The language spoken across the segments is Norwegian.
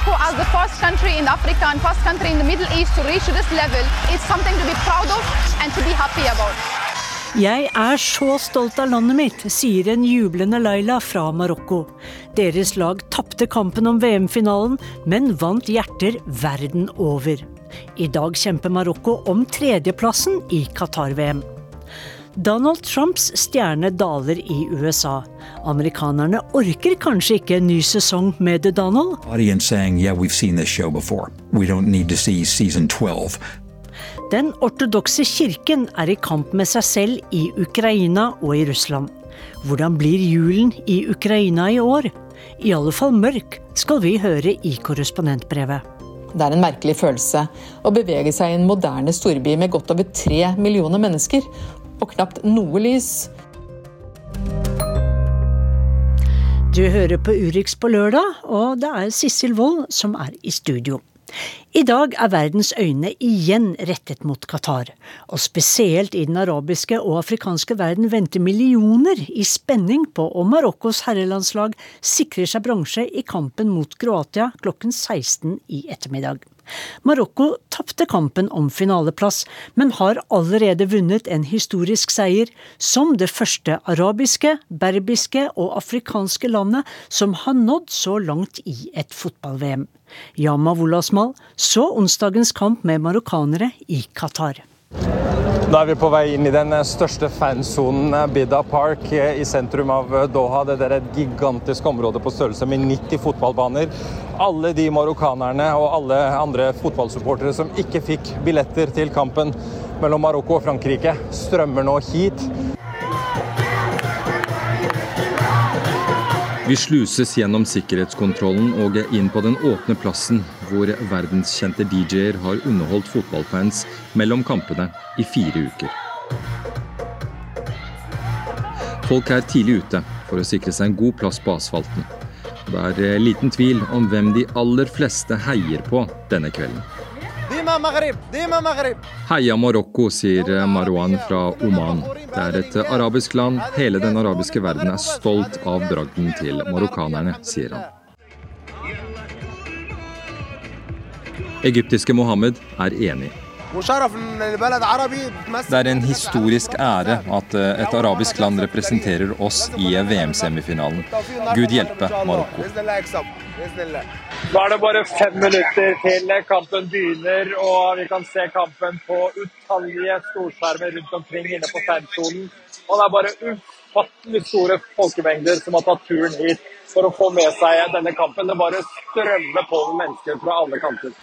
Morocco as the first country in Africa and first country in the Middle East to reach this level is something to be proud of and to be happy about. Jeg er så stolt av landet mitt, sier en jublende Laila fra Marokko. Deres lag tapte kampen om VM-finalen, men vant hjerter verden over. I dag kjemper Marokko om tredjeplassen i Qatar-VM. Donald Trumps stjerne daler i USA. Amerikanerne orker kanskje ikke en ny sesong med The Donald, saying, yeah, we've seen this show before. We don't need to see season 12. Den ortodokse kirken er i kamp med seg selv i Ukraina og i Russland. Hvordan blir julen i Ukraina i år? I alle fall mørk, skal vi høre i korrespondentbrevet. Det er en merkelig følelse å bevege seg i en moderne storby med godt over tre millioner mennesker, og knapt noe lys. Du hører på Urix på lørdag, og det er Sissel Wold som er i studio. I dag er verdens øyne igjen rettet mot Qatar, og spesielt i den arabiske og afrikanske verden venter millioner i spenning på om Marokkos herrelandslag sikrer seg bronse i kampen mot Kroatia klokken 16 i ettermiddag. Marokko tapte kampen om finaleplass, men har allerede vunnet en historisk seier som det første arabiske, berbiske og afrikanske landet som har nådd så langt i et fotball-VM. Yama Wolasmal så onsdagens kamp med marokkanere i Qatar. Nå er vi på vei inn i den største fansonen, Bidda Park, i sentrum av Doha. Det er et gigantisk område på størrelse med 90 fotballbaner. Alle de marokkanerne og alle andre fotballsupportere som ikke fikk billetter til kampen mellom Marokko og Frankrike, strømmer nå hit. Vi sluses gjennom sikkerhetskontrollen og inn på den åpne plassen hvor verdenskjente DJ-er har underholdt fotballfans mellom kampene i fire uker. Folk er tidlig ute for å sikre seg en god plass på asfalten. Det er liten tvil om hvem de aller fleste heier på denne kvelden. Heia Marokko, sier Marwan fra Oman. Det er et arabisk land. Hele den arabiske verden er stolt av bragden til marokkanerne, sier han. Egyptiske Mohammed er enig. Det er en historisk ære at et arabisk land representerer oss i VM-semifinalen. Gud hjelpe Marokko. Nå er det bare fem minutter til kampen begynner, og vi kan se kampen på utallige storskjermer rundt omkring inne på fansonen. Og det er bare ufattelig store folkemengder som har tatt turen hit for å få med seg denne kampen. Det bare strømmer på med mennesker fra alle kanter.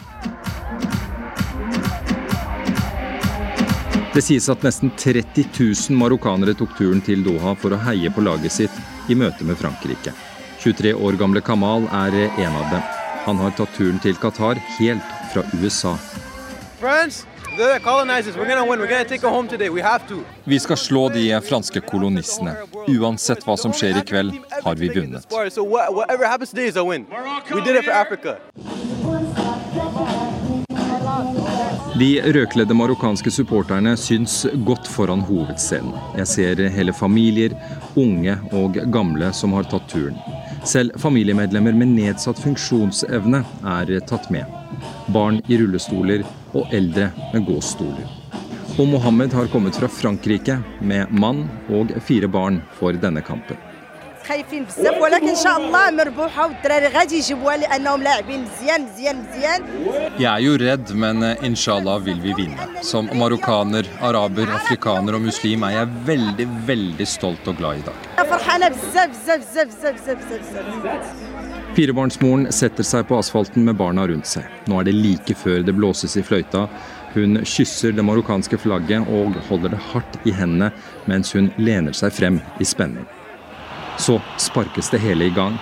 Det sies at nesten 30 000 marokkanere tok turen til Doha for å heie på laget sitt i møte med Frankrike. 23 år gamle Kamal er en av dem. Han har tatt turen til Qatar helt fra USA. Vi skal slå de franske kolonistene. Uansett hva som skjer i kveld, har vi vunnet. De rødkledde marokkanske supporterne syns godt foran hovedscenen. Jeg ser hele familier, unge og gamle som har tatt turen. Selv familiemedlemmer med nedsatt funksjonsevne er tatt med. Barn i rullestoler og eldre med gåstoler. Og Mohammed har kommet fra Frankrike med mann og fire barn for denne kampen. خايفين بزاف ولكن ان شاء الله مربوحه والدراري غادي يجيبوها لانهم لاعبين مزيان مزيان مزيان Jeg er jo redd, men inshallah vil vi vinne. Som marokkaner, araber, afrikaner og muslim er jeg veldig, veldig stolt og glad i dag. Firebarnsmoren setter seg på asfalten med barna rundt seg. Nå er det like før det blåses i fløyta. Hun kysser det marokkanske flagget og holder det hardt i hendene mens hun lener seg frem i spenning. Så sparkes det hele i gang,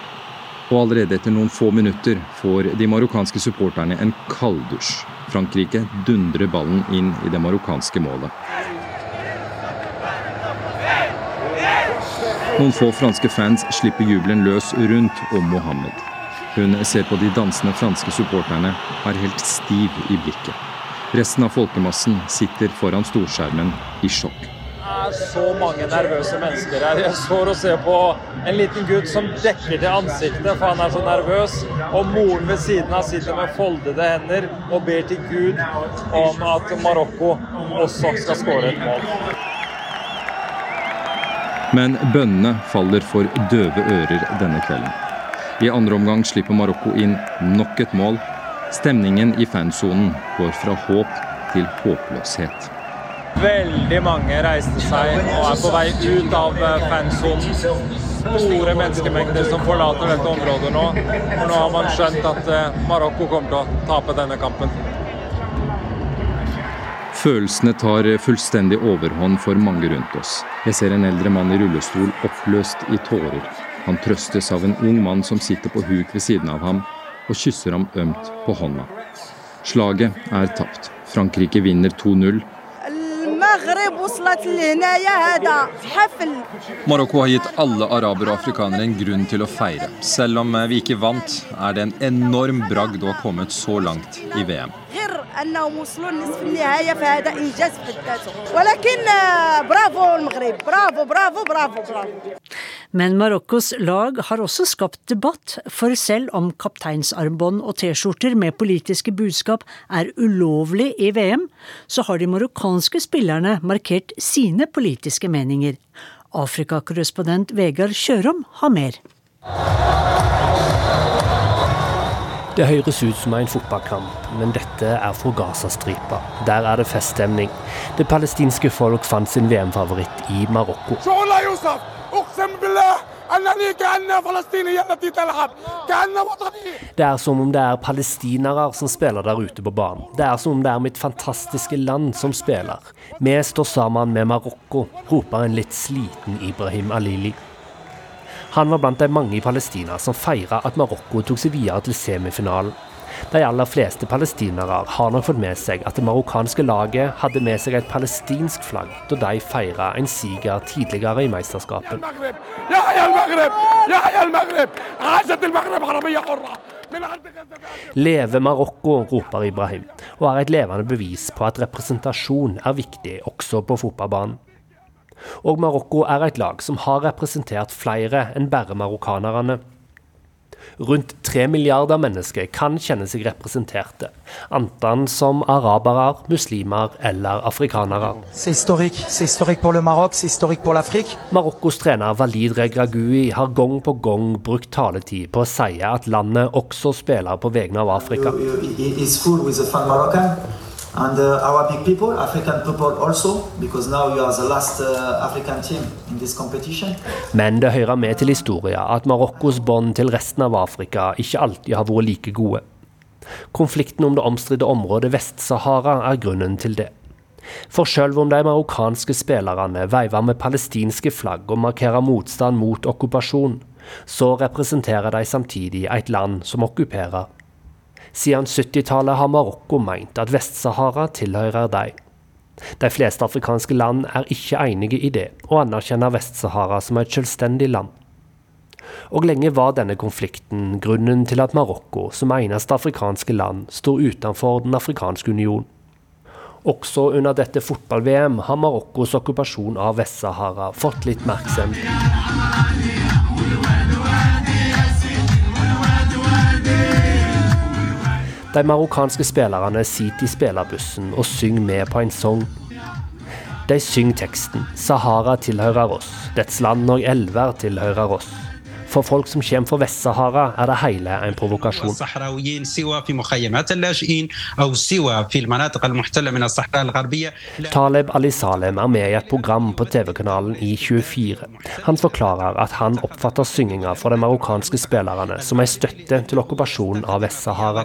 og allerede etter noen få minutter får de marokkanske supporterne en kalddusj. Frankrike dundrer ballen inn i det marokkanske målet. Noen få franske fans slipper jubelen løs rundt om Mohammed. Hun ser på de dansende franske supporterne, er helt stiv i blikket. Resten av folkemassen sitter foran storskjermen i sjokk. Det er så mange nervøse mennesker her. Jeg står og ser på en liten gutt som dekker til ansiktet, for han er så nervøs. Og moren ved siden av sitter med foldede hender og ber til Gud om at Marokko også skal skåre et mål. Men bønnene faller for døve ører denne kvelden. I andre omgang slipper Marokko inn nok et mål. Stemningen i fansonen går fra håp til håpløshet. Veldig mange reiste seg og er på vei ut av eh, fansonen. Store menneskemengder som forlater dette området nå. For nå har man skjønt at eh, Marokko kommer til å tape denne kampen. Følelsene tar fullstendig overhånd for mange rundt oss. Jeg ser en eldre mann i rullestol oppløst i tårer. Han trøstes av en ung mann som sitter på huk ved siden av ham og kysser ham ømt på hånda. Slaget er tapt. Frankrike vinner 2-0. Marokko har gitt alle arabere og afrikanere en grunn til å feire. Selv om vi ikke vant, er det en enorm bragd å ha kommet så langt i VM. غير انهم وصلوا لنصف النهايه فهذا انجاز في حد ذاته ولكن آه، برافو المغرب برافو برافو برافو برافو Men Marokkos lag har også skapt debatt, for selv om kapteinsarmbånd og T-skjorter med politiske budskap er ulovlig i VM, så har de marokkanske spillerne markert sine politiske meninger. Afrikakorrespondent Vegard Kjørom har mer. Det høres ut som en fotballkamp, men dette er fra Gazastripa. Der er det feststemning. Det palestinske folk fant sin VM-favoritt i Marokko. Det er som om det er palestinere som spiller der ute på banen. Det er som om det er mitt fantastiske land som spiller. Vi står sammen med Marokko, roper en litt sliten Ibrahim Alili. Han var blant de mange i Palestina som feira at Marokko tok seg videre til semifinalen. De aller fleste palestinere har nok fått med seg at det marokkanske laget hadde med seg et palestinsk flagg da de feira en siger tidligere i mesterskapet. Leve Marokko, roper Ibrahim, og er et levende bevis på at representasjon er viktig også på fotballbanen. Og Marokko er et lag som har representert flere enn bare marokkanerne. Rundt tre milliarder mennesker kan kjenne seg representerte, enten som arabere, muslimer eller afrikanere. C'est historique. C'est historique pour le Maroc, c'est historique pour l'Afrique. Marokkos trener Walid Regragui har gang på gang brukt taletid på å si at landet også spiller på vegne av Afrika. And uh, Arabic people, African people also, because now you are the last uh, African team in this competition. Men det hører med til historien at Marokkos bånd til resten av Afrika ikke alltid har vært like gode. Konflikten om det omstridte området Vest-Sahara er grunnen til det. For selv om de marokkanske spillerne veiver med palestinske flagg og markerer motstand mot okkupasjon, så representerer de samtidig et land som okkuperer. Siden 70-tallet har Marokko meint at Vest-Sahara tilhører dem. De fleste afrikanske land er ikke enige i det, og anerkjenner Vest-Sahara som et selvstendig land. Og lenge var denne konflikten grunnen til at Marokko, som eneste afrikanske land, sto utenfor Den afrikanske union. Også under dette fotball-VM har Marokkos okkupasjon av Vest-Sahara fått litt oppmerksomhet. De marokkanske spillerne sitter i spillerbussen og synger med på en sang. De synger teksten 'Sahara tilhører oss', dets land og elver tilhører oss. For folk som kommer fra Vest-Sahara, er det hele en provokasjon. Taleb Ali Salem er med i et program på TV-kanalen I24. Han forklarer at han oppfatter synginga fra de marokkanske spillerne som en støtte til okkupasjonen av Vest-Sahara.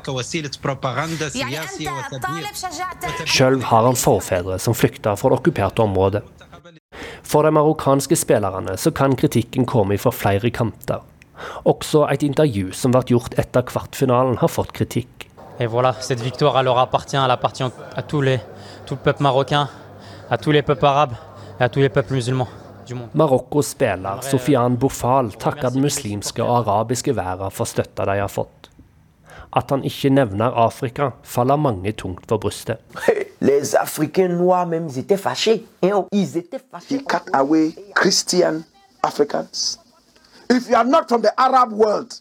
Sjøl har han forfedre som flykta fra det okkuperte området. For de marokkanske spillerne så kan kritikken komme fra flere kanter. Også et intervju som ble gjort etter kvartfinalen, har fått kritikk. Et voilà, cette victoire, leur appartient, elle appartient à tous les, tout le peuple marocain, à tous les peuples arabes et à tous les peuples musulmans. du monde. Marokkos spiller Sofian Bofal takker den muslimske og arabiske verden for støtta de har fått. At han ikke nevner Afrika, faller mange tungt for brystet. Les Africains noirs même, ils étaient fâchés. hein. Ils étaient fâchés. He cut away Christian Africans. If you are not from the Arab world,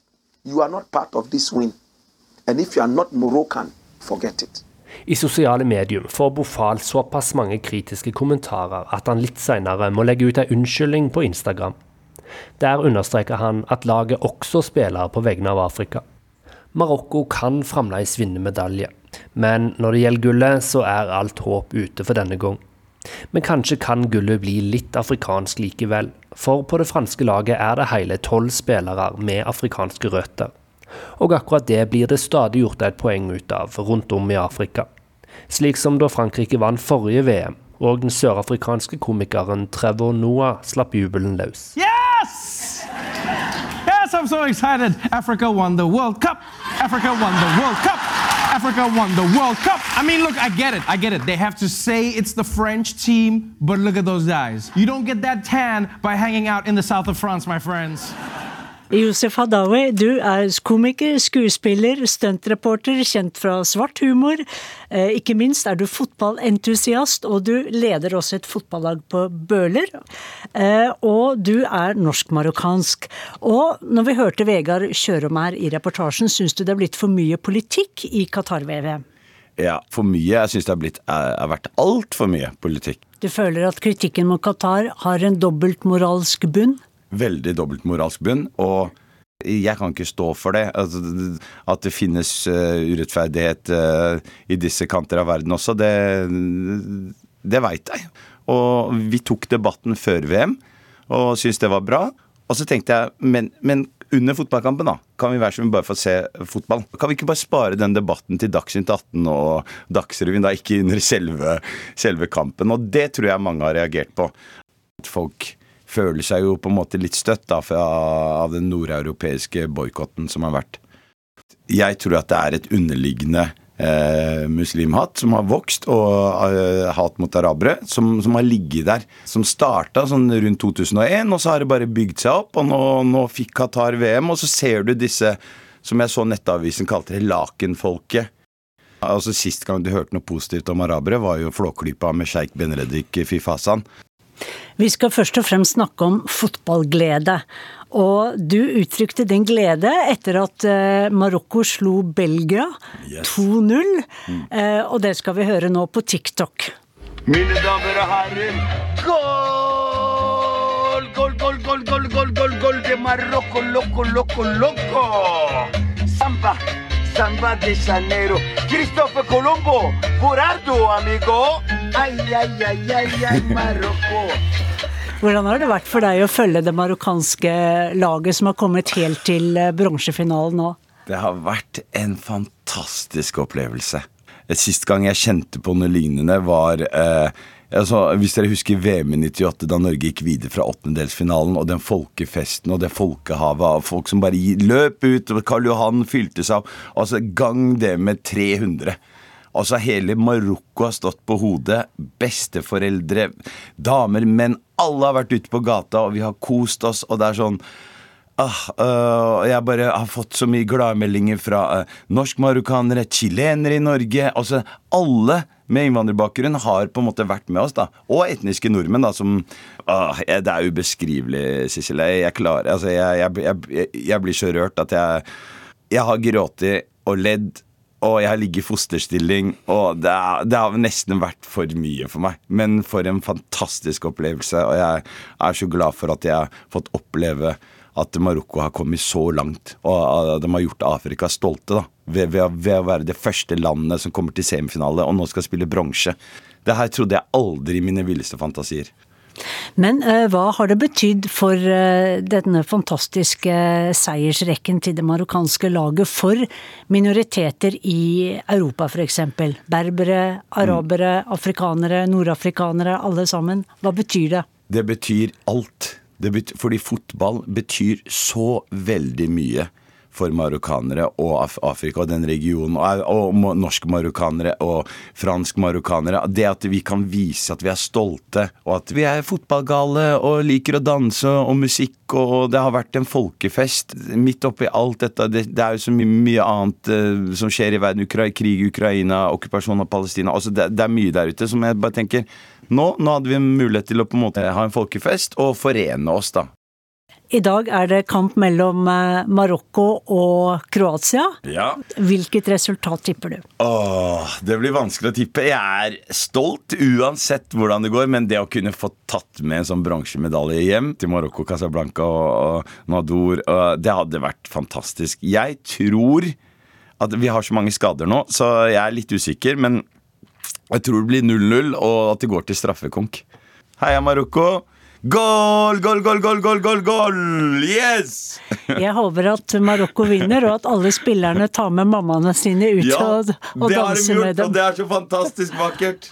you are not part of this win. And if you are not Moroccan, forget it. I sosiale medier får Bofal såpass mange kritiske kommentarer at han litt senere må legge ut en unnskyldning på Instagram. Der understreker han at laget også spiller på vegne av Afrika. Marokko kan fremdeles vinne medalje, men når det gjelder gullet, så er alt håp ute for denne gang. Men kanskje kan gullet bli litt afrikansk likevel, for på det franske laget er det hele tolv spillere med afrikanske røtter. Og akkurat det blir det stadig gjort et poeng ut av rundt om i Afrika. Slik som da Frankrike vant forrige VM, og den sørafrikanske komikeren Trevor Noah slapp jubelen løs. Yes! I'm so excited. Africa won the World Cup. Africa won the World Cup. Africa won the World Cup. I mean, look, I get it. I get it. They have to say it's the French team, but look at those guys. You don't get that tan by hanging out in the south of France, my friends. Josef Hadawi, du er komiker, skuespiller, stuntreporter, kjent fra svart humor. Eh, Ikke minst er du fotballentusiast, og du leder også et fotballag på Bøler. Eh, Og du er norsk-marokkansk. Og når vi hørte Vegard Kjørom her i reportasjen, syns du det er blitt for mye politikk i Qatar-VM? Ja, for mye. Jeg syns det har, blitt, er, har vært altfor mye politikk. Du føler at kritikken mot Qatar har en dobbeltmoralsk bunn? Veldig dobbeltmoralsk bunn. Og jeg kan ikke stå for det. Altså, at det finnes eh, urettferdighet eh, i disse kanter av verden også, det, det veit jeg. Og vi tok debatten før VM og syntes det var bra. Og så tenkte jeg, men, men under fotballkampen, da, kan vi være som vi bare får se fotball? Kan vi ikke bare spare den debatten til Dagsnytt 18 og Dagsrevyen, da, ikke under selve, selve kampen? Og det tror jeg mange har reagert på. At Folk føler seg jo på en måte litt støtt da, fra, av den nordeuropeiske boikotten som har vært. Jeg tror at det er et underliggende eh, muslimhat som har vokst, og eh, hat mot arabere, som, som har ligget der. Som starta sånn rundt 2001, og så har det bare bygd seg opp. Og nå, nå fikk Qatar VM, og så ser du disse, som jeg så Nettavisen kalte det, lakenfolket. Altså Sist gang du hørte noe positivt om arabere, var jo Flåklypa med sjeik Benredik Fifasan. Vi skal først og fremst snakke om fotballglede. Og du uttrykte din glede etter at eh, Marokko slo Belgia 2-0. Mm. og det skal vi høre nå på TikTok. Mine damer og herrer, goal! Goal, goal, goal, goal, goal, goal, goal de Marokko, loco, loco, loco! Samba, samba de Janeiro. Christopher Colombo, hvor er du, amigo? Ai, ai, ai, ai, ai, Marokko. Hvordan har det vært for deg å følge det marokkanske laget som har kommet helt til eh, bronsefinalen nå? Det har vært en fantastisk opplevelse. Sist gang jeg kjente på noe lignende, var eh, altså, Hvis dere husker VM i 98, da Norge gikk videre fra åttendedelsfinalen, og den folkefesten og det folkehavet av folk som bare løp ut, og Karl Johan fylte seg opp. Altså, gang det med 300. Altså, hele Marokko har stått på hodet. Besteforeldre, damer, menn. Alle har vært ute på gata, og vi har kost oss, og det er sånn Ah, uh, jeg bare har fått så mye gladmeldinger fra uh, norsk-marokkanere, chilenere i Norge. Altså alle med innvandrerbakgrunn har på en måte vært med oss, da. Og etniske nordmenn, da, som åh, Det er ubeskrivelig, Sissel. Jeg, klarer- altså, jeg, jeg, jeg blir så rørt at jeg Jeg har grått og ledd. Og jeg har ligget i fosterstilling, og det, er, det har nesten vært for mye for meg. Men for en fantastisk opplevelse, og jeg er så glad for at jeg har fått oppleve at Marokko har kommet så langt, og de har gjort Afrika stolte da, ved, ved, ved å være det første landet som kommer til semifinale, og nå skal spille bronse. Det her trodde jeg aldri i mine villeste fantasier. Men eh, hva har det betydd for eh, denne fantastiske seiersrekken til det marokkanske laget for minoriteter i Europa f.eks.? Berbere, arabere, afrikanere, nordafrikanere, alle sammen. Hva betyr det? Det betyr alt. Betyr, fordi fotball betyr så veldig mye for marokkanere og Af Afrika og den regionen, og, og norsk-marokkanere og fransk-marokkanere. Det at vi kan vise at vi er stolte, og at vi er fotballgale og liker å danse og musikk, og det har vært en folkefest midt oppi alt dette. Det, det er jo så mye, mye annet uh, som skjer i verden. Ukra krig i Ukraina, okkupasjon av Palestina. Altså det, det er mye der ute som jeg bare tenker nå, nå hadde vi mulighet til å på en måte ha en folkefest og forene oss, da. I dag er det kamp mellom eh, Marokko og Kroatia. Ja. Hvilket resultat tipper du? Åh, det blir vanskelig å tippe. Jeg er stolt uansett hvordan det går, men det å kunne få tatt med en sånn bronsemedalje hjem til Marokko, Casablanca og, og Nador, det hadde vært fantastisk. Jeg tror at vi har så mange skader nå, så jeg er litt usikker, men jeg tror det blir 0-0, og at det går til straffekonk. Heia Marokko! Goal, goal, goal, goal, goal, goal, goal! Yes! Jeg håper at Marokko vinner, og at alle spillerne tar med mammaene sine ut Ja, og, og danser gjort, med dem. og det er så fantastisk vakkert.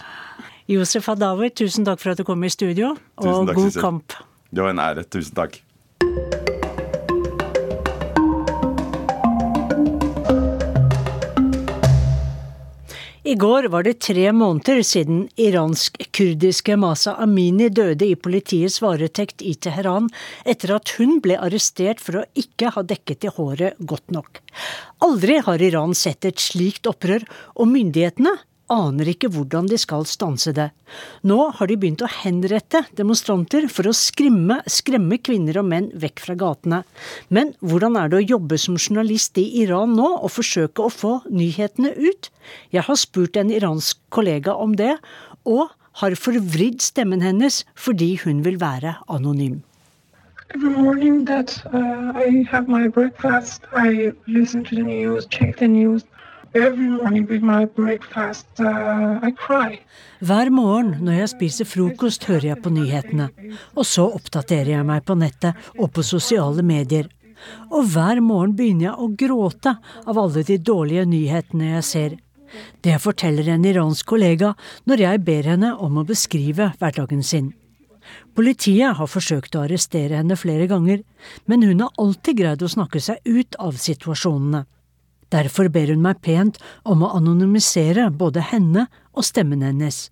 Josef Hadaoui, tusen takk for at du kom i studio, og takk, god kamp. Det var en ære. Tusen takk. I går var det tre måneder siden iransk-kurdiske Masa Amini døde i politiets varetekt i Teheran etter at hun ble arrestert for å ikke ha dekket i håret godt nok. Aldri har Iran sett et slikt opprør, og myndighetene aner ikke hvordan de skal stanse det. Nå har de begynt å henrette demonstranter for å skrimme, skremme kvinner og menn vekk fra gatene. Men hvordan er det å jobbe som journalist i Iran nå og forsøke å få nyhetene ut? Jeg har spurt en iransk kollega om det, og har forvridd stemmen hennes fordi hun vil være anonym. Every morning that uh, I have my breakfast, I listen to the news, check the news. Uh. Hver morgen når jeg spiser frokost, hører jeg på nyhetene. Og så oppdaterer jeg meg på nettet og på sosiale medier. Og hver morgen begynner jeg å gråte av alle de dårlige nyhetene jeg ser. Det forteller en iransk kollega når jeg ber henne om å beskrive hverdagen sin. Politiet har forsøkt å arrestere henne flere ganger, men hun har alltid greid å snakke seg ut av situasjonene. Derfor ber hun meg pent om å anonymisere både henne og stemmen hennes.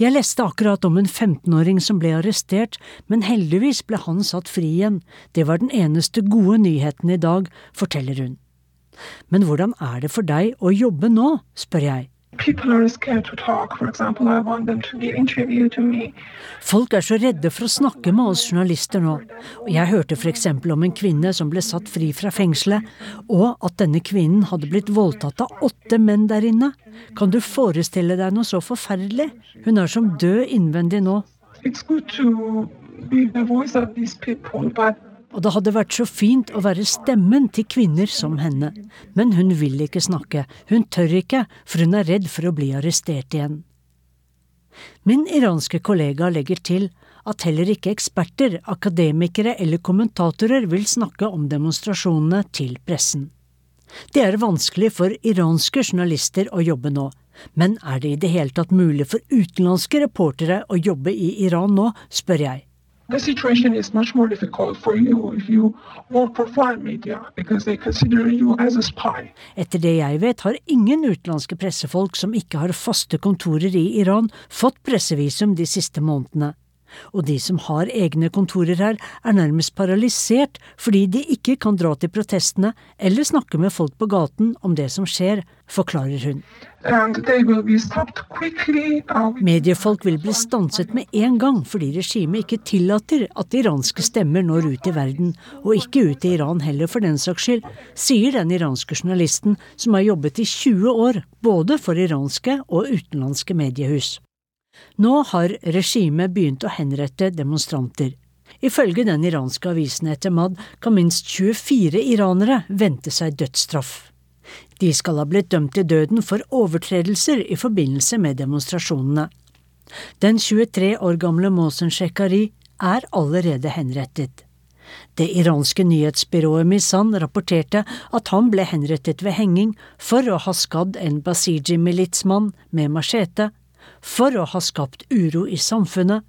Jeg leste akkurat om en 15-åring som ble arrestert, men heldigvis ble han satt fri igjen. Det var den eneste gode nyheten i dag, forteller hun. Men hvordan er det for deg å jobbe nå, spør jeg. People are scared to talk. For example, I want them to give interview to me. Folk er så redde for å snakke med oss journalister nå. Jeg hørte f.eks. om en kvinne som ble satt fri fra fengselet, og at denne kvinnen hadde blitt voldtatt av åtte menn der inne. Kan du forestille deg noe så forferdelig? Hun er som død innvendig nå. It's good to be the voice of these people, but Og det hadde vært så fint å være stemmen til kvinner som henne. Men hun vil ikke snakke, hun tør ikke, for hun er redd for å bli arrestert igjen. Min iranske kollega legger til at heller ikke eksperter, akademikere eller kommentatorer vil snakke om demonstrasjonene til pressen. Det er vanskelig for iranske journalister å jobbe nå, men er det i det hele tatt mulig for utenlandske reportere å jobbe i Iran nå, spør jeg. The situation is much more difficult for you if you for foreign media because they consider you as a spy. Etter det jeg vet, har ingen utenlandske pressefolk som ikke har faste kontorer i Iran, fått pressevisum de siste månedene. Og de som har egne kontorer her, er nærmest paralysert fordi de ikke kan dra til protestene eller snakke med folk på gaten om det som skjer, forklarer hun. Mediefolk vil bli stanset med en gang fordi regimet ikke tillater at iranske stemmer når ut i verden, og ikke ut i Iran heller for den saks skyld, sier den iranske journalisten som har jobbet i 20 år både for iranske og utenlandske mediehus. Nå har regimet begynt å henrette demonstranter. Ifølge den iranske avisen Etemad kan minst 24 iranere vente seg dødsstraff. De skal ha blitt dømt til døden for overtredelser i forbindelse med demonstrasjonene. Den 23 år gamle Mohsen Shekari er allerede henrettet. Det iranske nyhetsbyrået Misan rapporterte at han ble henrettet ved henging for å ha skadd en Basiji-militsmann med machete, for å ha skapt uro i samfunnet.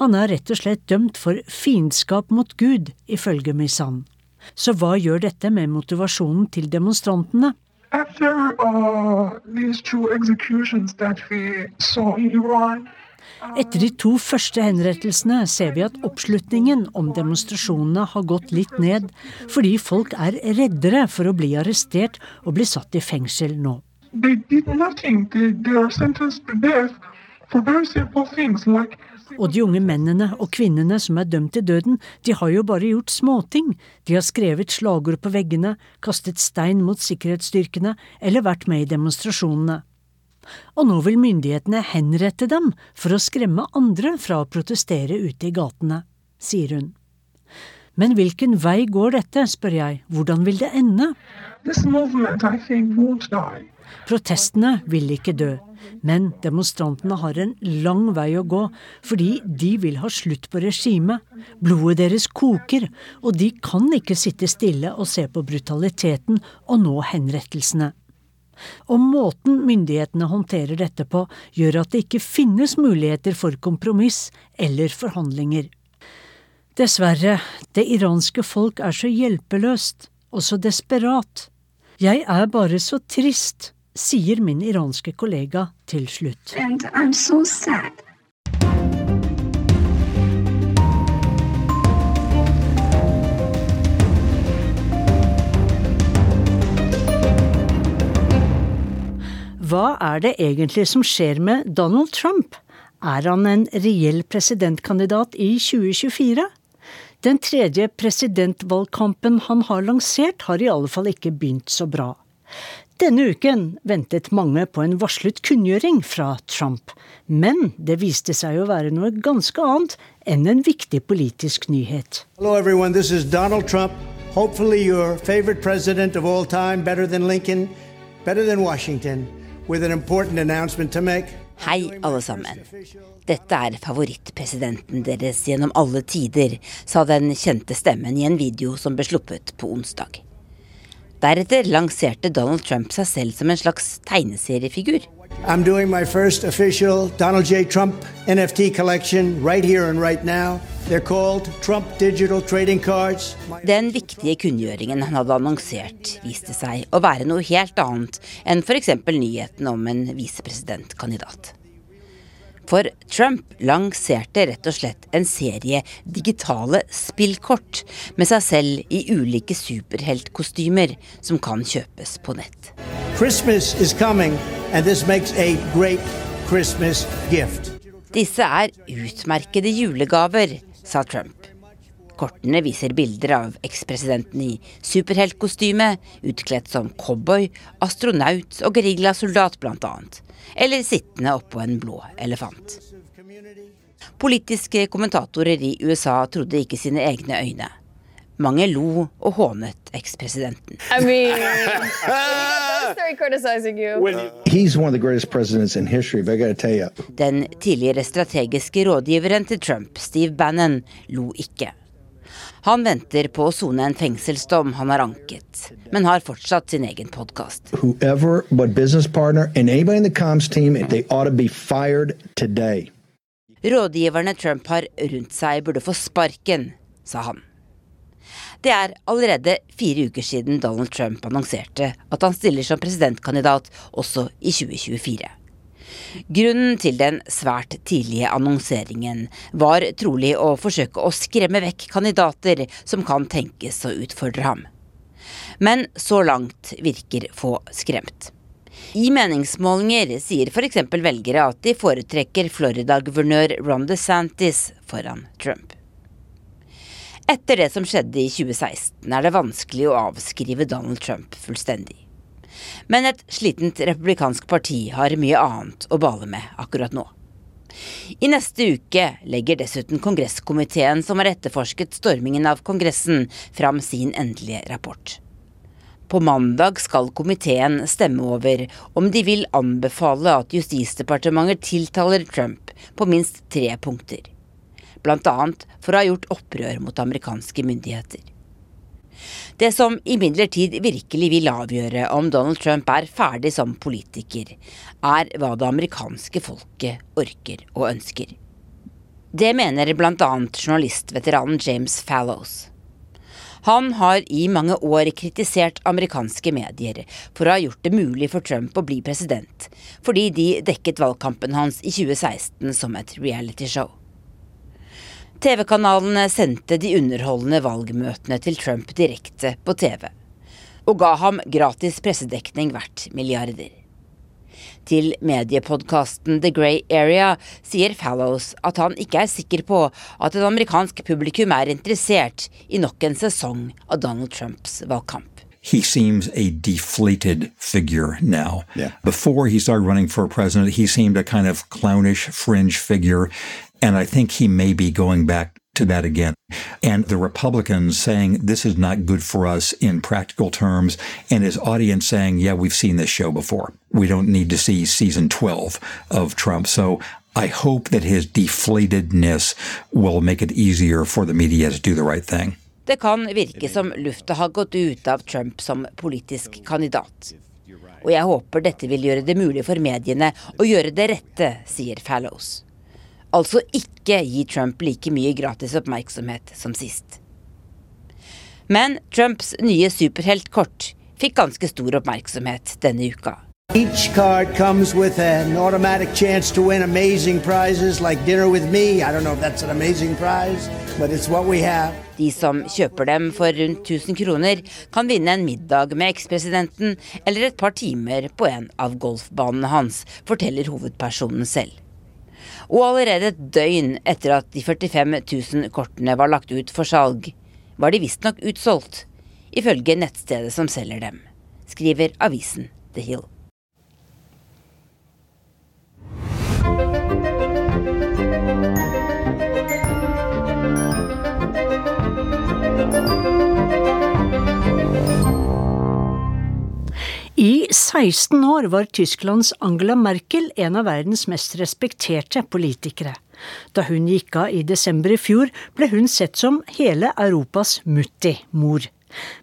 Han er rett og slett dømt for fiendskap mot Gud, ifølge Misan. Så hva gjør dette med motivasjonen til demonstrantene? After uh, Iran, Etter de to første henrettelsene ser vi at oppslutningen om demonstrasjonene har gått litt ned, fordi folk er reddere for å bli arrestert og bli satt i fengsel nå. They did nothing. They, they are sentenced to death for very simple things like Og de unge mennene og kvinnene som er dømt til døden, de har jo bare gjort småting. De har skrevet slagord på veggene, kastet stein mot sikkerhetsstyrkene eller vært med i demonstrasjonene. Og nå vil myndighetene henrette dem for å skremme andre fra å protestere ute i gatene, sier hun. Men hvilken vei går dette, spør jeg, hvordan vil det ende? this movement, I think, won't die. Protestene vil ikke dø, men demonstrantene har en lang vei å gå, fordi de vil ha slutt på regimet. Blodet deres koker, og de kan ikke sitte stille og se på brutaliteten og nå henrettelsene. Og måten myndighetene håndterer dette på, gjør at det ikke finnes muligheter for kompromiss eller forhandlinger. Dessverre, det iranske folk er så hjelpeløst og så desperat. Jeg er bare så trist, sier min iranske kollega til slutt. So. Hva er det egentlig som skjer med Donald Trump? Er han en reell presidentkandidat i 2024? Den tredje presidentvalgkampen han har lansert, har i alle fall ikke begynt så bra. Denne uken ventet mange på en varslet kunngjøring fra Trump, men det viste seg å være noe ganske annet enn en viktig politisk nyhet. Hello, everyone. This is Donald Trump. Hopefully, your favorite president of all time, better than Lincoln, better than Washington, with an important announcement to make. Hei, alle sammen. Dette er favorittpresidenten deres gjennom alle tider, sa den kjente stemmen i en video som ble sluppet på onsdag. Deretter lanserte Donald Trump seg selv som en slags tegneseriefigur. I'm doing my first official Donald J. Trump NFT collection right here and right now. They're called Trump Digital Trading Cards. Den viktige kunngjøringen han hadde annonsert, viste seg å være noe helt annet enn f.eks. nyheten om en visepresidentkandidat. For Trump lanserte rett og slett en serie digitale spillkort med seg selv i ulike superheltkostymer som kan kjøpes på nett. Coming, and this makes a great Christmas gift. Disse er utmerkede julegaver, sa Trump. Kortene viser bilder av ekspresidenten i superheltkostyme, utkledd som cowboy, astronaut og geriljasoldat blant annet, eller sittende oppå en blå elefant. Politiske kommentatorer i USA trodde ikke sine egne øyne. Mange lo og hånet ekspresidenten. I mean, those three criticizing you. He's one of the greatest presidents in history, but I got to tell you, Den tidligere strategiske rådgiveren til Trump, Steve Bannon, lo ikke. Han venter på å sone en fengselsdom han har anket, men har fortsatt sin egen podkast. Rådgiverne Trump har rundt seg, burde få sparken, sa han. Det er allerede fire uker siden Donald Trump annonserte at han stiller som presidentkandidat også i 2024. Grunnen til den svært tidlige annonseringen var trolig å forsøke å skremme vekk kandidater som kan tenkes å utfordre ham. Men så langt virker få skremt. I meningsmålinger sier f.eks. velgere at de foretrekker Florida-guvernør Ron DeSantis foran Trump. Etter det som skjedde i 2016 er det vanskelig å avskrive Donald Trump fullstendig. Men et slitent republikansk parti har mye annet å bale med akkurat nå. I neste uke legger dessuten kongresskomiteen som har etterforsket stormingen av Kongressen, fram sin endelige rapport. På mandag skal komiteen stemme over om de vil anbefale at Justisdepartementet tiltaler Trump på minst tre punkter. Annet for å ha gjort opprør mot amerikanske myndigheter. Det som imidlertid virkelig vil avgjøre om Donald Trump er ferdig som politiker, er hva det amerikanske folket orker og ønsker. Det mener bl.a. journalistveteranen James Fallows. Han har i mange år kritisert amerikanske medier for å ha gjort det mulig for Trump å bli president, fordi de dekket valgkampen hans i 2016 som et realityshow. TV-kanalene sendte de underholdende valgmøtene til Trump direkte på TV, og ga ham gratis pressedekning verdt milliarder. Til mediepodkasten The Grey Area sier Fallows at han ikke er sikker på at et amerikansk publikum er interessert i nok en sesong av Donald Trumps valgkamp. He seems a deflated figure now. Yeah. Before he started running for president, he seemed a kind of clownish fringe figure. And I think he may be going back to that again. And the Republicans saying this is not good for us in practical terms, and his audience saying, yeah, we've seen this show before. We don't need to see season 12 of Trump. So I hope that his deflatedness will make it easier for the media to do the right thing. Det kan virke som lufta har gått ut av Trump som politisk kandidat. Og jeg håper dette vil gjøre det mulig for mediene å gjøre det rette, sier Fallows. Altså ikke gi Trump like mye gratis oppmerksomhet som sist. Men Trumps nye superheltkort fikk ganske stor oppmerksomhet denne uka. Each card comes with an automatic chance to win amazing prizes like dinner with me. I don't know if that's an amazing prize, but it's what we have. De som kjøper dem for rundt 1000 kroner, kan vinne en middag med ekspresidenten eller et par timer på en av golfbanene hans, forteller hovedpersonen selv. Og allerede et døgn etter at de 45 000 kortene var lagt ut for salg, var de visstnok utsolgt, ifølge nettstedet som selger dem, skriver avisen The Hill. I 16 år var Tysklands Angela Merkel en av verdens mest respekterte politikere. Da hun gikk av i desember i fjor, ble hun sett som hele Europas Mutti-mor.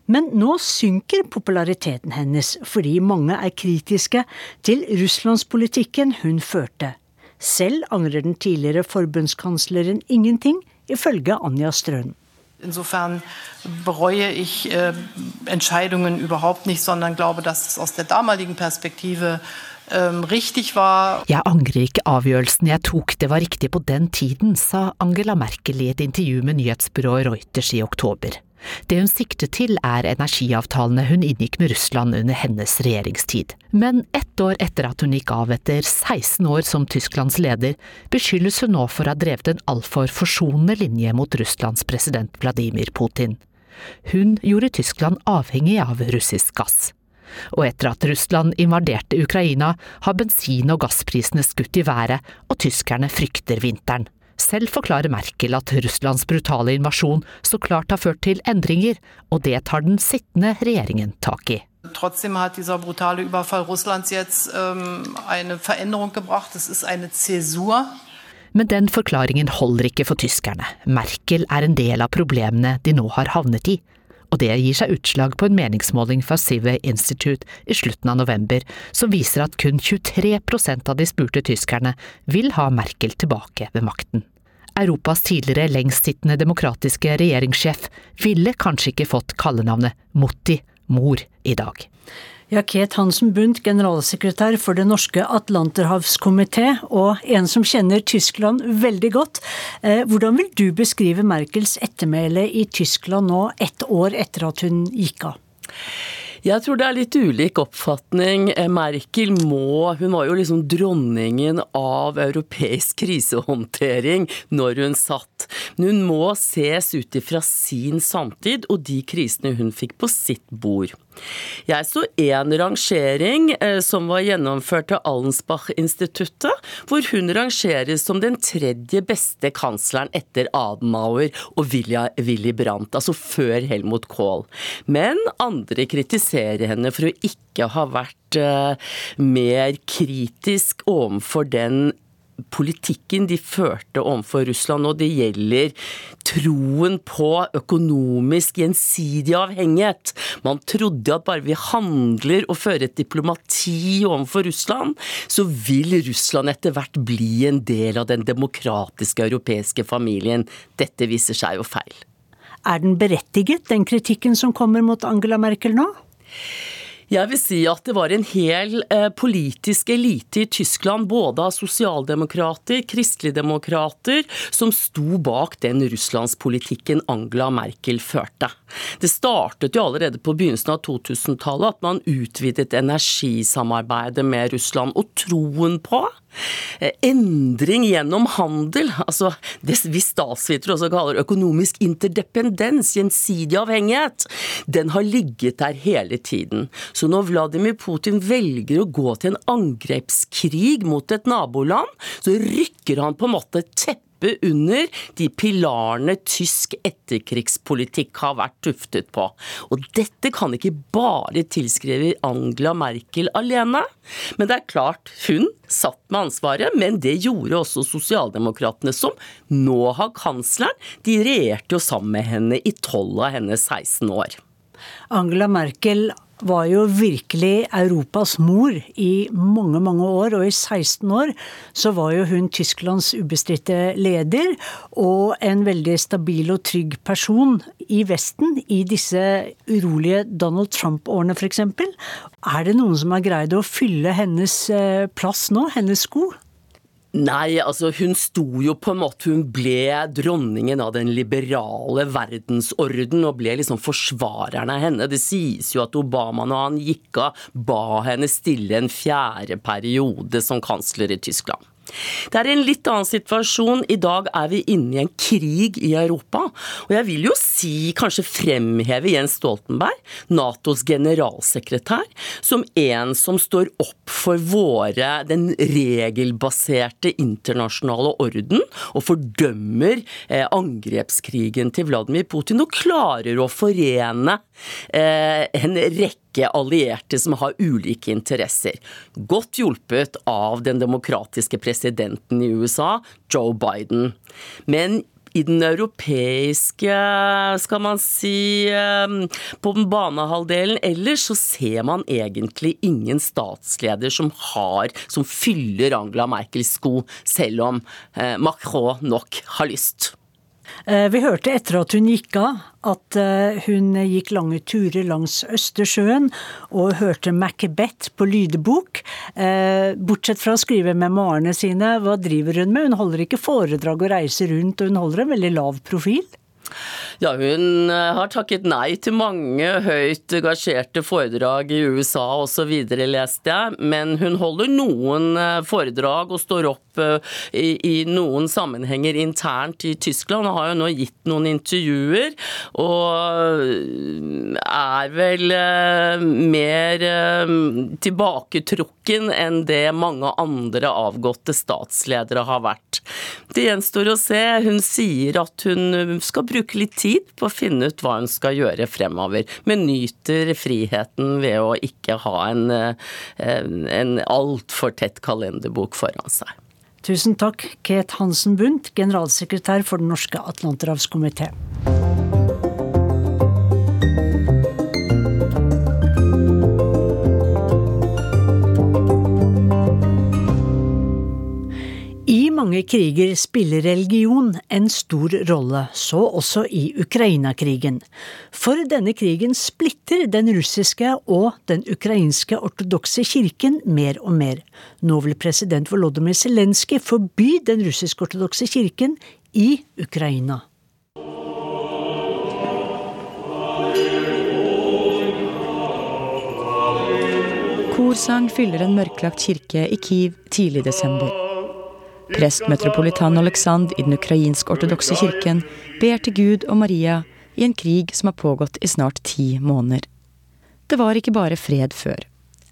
Men nå synker populariteten hennes fordi mange er kritiske til russlandspolitikken hun førte. Selv angrer den tidligere forbundskansleren ingenting, ifølge Anja Strøen. Insofern bereue ich äh, Entscheidungen überhaupt nicht, sondern glaube, dass es aus der damaligen Perspektive ähm, richtig var. Jeg angrer ikke avgjørelsen jeg tok, det var riktig på den tiden, sa Angela Merkel i et intervju med nyhetsbyrået Reuters i oktober. Det hun sikter til er energiavtalene hun inngikk med Russland under hennes regjeringstid. Men ett år etter at hun gikk av etter 16 år som Tysklands leder, beskyldes hun nå for å ha drevet en altfor forsonende linje mot Russlands president Vladimir Putin. Hun gjorde Tyskland avhengig av russisk gass. Og etter at Russland invaderte Ukraina, har bensin- og gassprisene skutt i været, og tyskerne frykter vinteren. Selv forklarer Merkel at Russlands brutale invasjon så klart har ført til endringer, og det tar den sittende regjeringen tak i. Trotzdem hat dieser brutale Überfall Russlands jetzt ähm, eine Veränderung gebracht. Es ist eine Zäsur. Men den forklaringen holder ikke for tyskerne. Merkel er en del av problemene de nå har havnet i. Og det gir seg utslag på en meningsmåling fra Civey Institute i slutten av november, som viser at kun 23% av de spurte tyskerne vil ha Merkel tilbake ved makten. Europas tidligere lengstsittende demokratiske regjeringssjef ville kanskje ikke fått kallenavnet Motti, mor, i dag. Ja, Ket Hansen Bundt, generalsekretær for Det norske atlanterhavskomité, og en som kjenner Tyskland veldig godt. Eh, hvordan vil du beskrive Merkels ettermæle i Tyskland nå, ett år etter at hun gikk av? Jeg tror det er litt ulik oppfatning. Eh, Merkel må Hun var jo liksom dronningen av europeisk krisehåndtering når hun satt. Men hun må ses ut ifra sin samtid og de krisene hun fikk på sitt bord. Jeg så én rangering eh, som var gjennomført av Allensbach-instituttet, hvor hun rangeres som den tredje beste kansleren etter Adenauer og Willy Brandt, altså før Helmut Kohl. Men andre kritiserer henne for å ikke ha vært eh, mer kritisk overfor den politikken de førte overfor Russland, og det gjelder troen på økonomisk gjensidig avhengighet. Man trodde at bare vi handler og fører et diplomati overfor Russland, så vil Russland etter hvert bli en del av den demokratiske europeiske familien. Dette viser seg jo feil. Er den berettiget, den kritikken som kommer mot Angela Merkel nå? Jeg vil si at det var en hel eh, politisk elite i Tyskland, både av sosialdemokrater, kristeligdemokrater, som sto bak den russlandspolitikken Angela Merkel førte. Det startet jo allerede på begynnelsen av 2000-tallet at man utvidet energisamarbeidet med Russland. Og troen på endring gjennom handel, altså det vi statsvitere også kaller økonomisk interdependens, gjensidig avhengighet, den har ligget der hele tiden. Så når Vladimir Putin velger å gå til en angrepskrig mot et naboland, så rykker han på en måte teppet under de pilarene tysk etterkrigspolitikk har vært tuftet på. Og dette kan ikke bare tilskrive Angela Merkel alene. Men det er klart, hun satt med ansvaret, men det gjorde også sosialdemokratene, som nå har kansleren. De regjerte jo sammen med henne i 12 av hennes 16 år. Angela Merkel var jo virkelig Europas mor i mange, mange år. Og i 16 år så var jo hun Tysklands ubestridte leder, og en veldig stabil og trygg person i Vesten i disse urolige Donald Trump-årene, f.eks. Er det noen som har greid å fylle hennes eh, plass nå, hennes sko? Nei, altså hun sto jo på en måte Hun ble dronningen av den liberale verdensorden og ble liksom forsvareren av henne. Det sies jo at Obama når han gikk av, ba henne stille en fjerde periode som kansler i Tyskland. Det er en litt annen situasjon. I dag er vi inne i en krig i Europa. Og jeg vil jo si, kanskje fremheve Jens Stoltenberg, Natos generalsekretær, som en som står opp for våre, den regelbaserte internasjonale orden, og fordømmer eh, angrepskrigen til Vladimir Putin, og klarer å forene eh, en rekke rekke allierte som har ulike interesser. Godt hjulpet av den demokratiske presidenten i USA, Joe Biden. Men i den europeiske, skal man si, på den banehalvdelen ellers, så ser man egentlig ingen statsleder som har, som fyller Angela Merkels sko, selv om eh, Macron nok har lyst. Eh, vi hørte etter at hun gikk av, at eh, hun gikk lange turer langs Østersjøen og hørte Macbeth på lydbok. Eh, bortsett fra å skrive memoarene sine, hva driver hun med? Hun holder ikke foredrag og reiser rundt, og hun holder en veldig lav profil? Ja, hun eh, har takket nei til mange høyt gasjerte foredrag i USA osv., leste jeg. Men hun holder noen eh, foredrag og står opp eh, i, i, noen sammenhenger internt i Tyskland. Hun har jo nå gitt noen intervjuer, og er vel mer tilbaketrukken enn det mange andre avgåtte statsledere har vært. Det gjenstår å se. Hun sier at hun skal bruke litt tid på å finne ut hva hun skal gjøre fremover, men nyter friheten ved å ikke ha en, en, en altfor tett kalenderbok foran seg. Tusen takk, Ket Hansen Bundt, generalsekretær for Den norske atlanterhavskomité. Mange kriger spiller religion en stor rolle, så også i Ukraina-krigen. For denne krigen splitter den russiske og den ukrainske ortodokse kirken mer og mer. Nå vil president Volodymyr Zelenskyj forby den russisk-ortodokse kirken i Ukraina. Korsang fyller en mørklagt kirke i Kiev tidlig i desember. Prest metropolitan Aleksand i den ukrainsk-ortodokse kirken ber til Gud og Maria i en krig som har pågått i snart ti måneder. Det var ikke bare fred før.